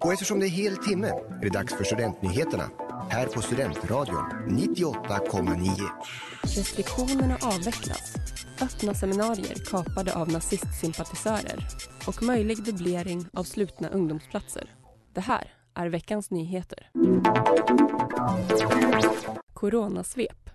Och eftersom det är hel timme är det dags för Studentnyheterna här på Studentradion 98,9. Restriktionerna avvecklas. Öppna seminarier kapade av nazistsympatisörer och möjlig dubblering av slutna ungdomsplatser. Det här är veckans nyheter. Coronasvep.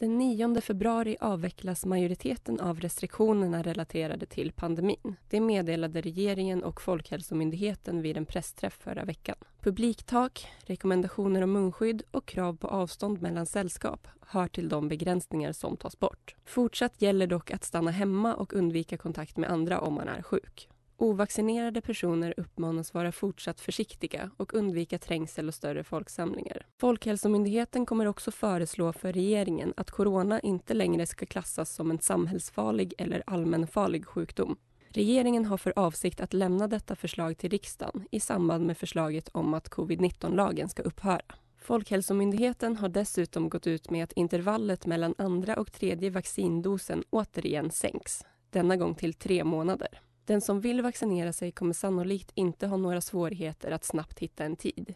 Den 9 februari avvecklas majoriteten av restriktionerna relaterade till pandemin. Det meddelade regeringen och Folkhälsomyndigheten vid en pressträff förra veckan. Publiktak, rekommendationer om munskydd och krav på avstånd mellan sällskap hör till de begränsningar som tas bort. Fortsatt gäller dock att stanna hemma och undvika kontakt med andra om man är sjuk. Ovaccinerade personer uppmanas vara fortsatt försiktiga och undvika trängsel och större folksamlingar. Folkhälsomyndigheten kommer också föreslå för regeringen att corona inte längre ska klassas som en samhällsfarlig eller allmänfarlig sjukdom. Regeringen har för avsikt att lämna detta förslag till riksdagen i samband med förslaget om att covid-19-lagen ska upphöra. Folkhälsomyndigheten har dessutom gått ut med att intervallet mellan andra och tredje vaccindosen återigen sänks, denna gång till tre månader. Den som vill vaccinera sig kommer sannolikt inte ha några svårigheter att snabbt hitta en tid.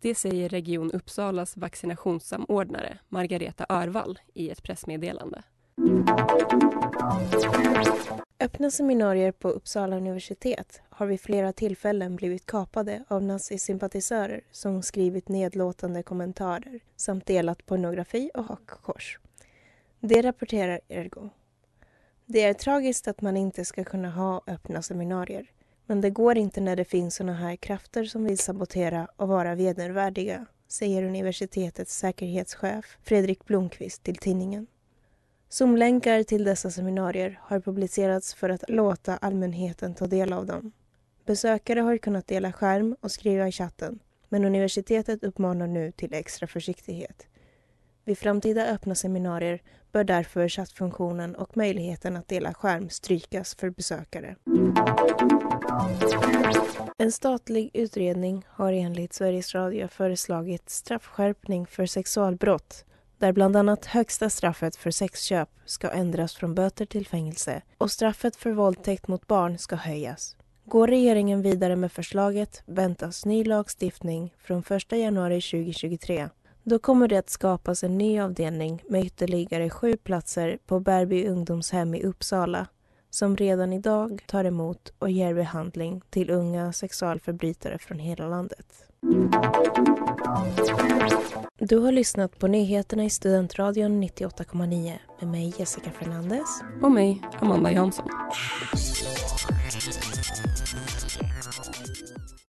Det säger Region Uppsalas vaccinationssamordnare Margareta Örvall i ett pressmeddelande. Öppna seminarier på Uppsala universitet har vid flera tillfällen blivit kapade av nazisympatisörer som skrivit nedlåtande kommentarer samt delat pornografi och hakkors. Det rapporterar Ergo. Det är tragiskt att man inte ska kunna ha öppna seminarier. Men det går inte när det finns såna här krafter som vill sabotera och vara vedervärdiga, säger universitetets säkerhetschef Fredrik Blomqvist till tidningen. Zoomlänkar till dessa seminarier har publicerats för att låta allmänheten ta del av dem. Besökare har kunnat dela skärm och skriva i chatten, men universitetet uppmanar nu till extra försiktighet. Vid framtida öppna seminarier bör därför chattfunktionen och möjligheten att dela skärm strykas för besökare. En statlig utredning har enligt Sveriges Radio föreslagit straffskärpning för sexualbrott där bland annat högsta straffet för sexköp ska ändras från böter till fängelse och straffet för våldtäkt mot barn ska höjas. Går regeringen vidare med förslaget väntas ny lagstiftning från 1 januari 2023 då kommer det att skapas en ny avdelning med ytterligare sju platser på Bärby ungdomshem i Uppsala som redan idag tar emot och ger behandling till unga sexualförbrytare från hela landet. Du har lyssnat på nyheterna i Studentradion 98,9 med mig Jessica Fernandez och mig, Amanda Jansson.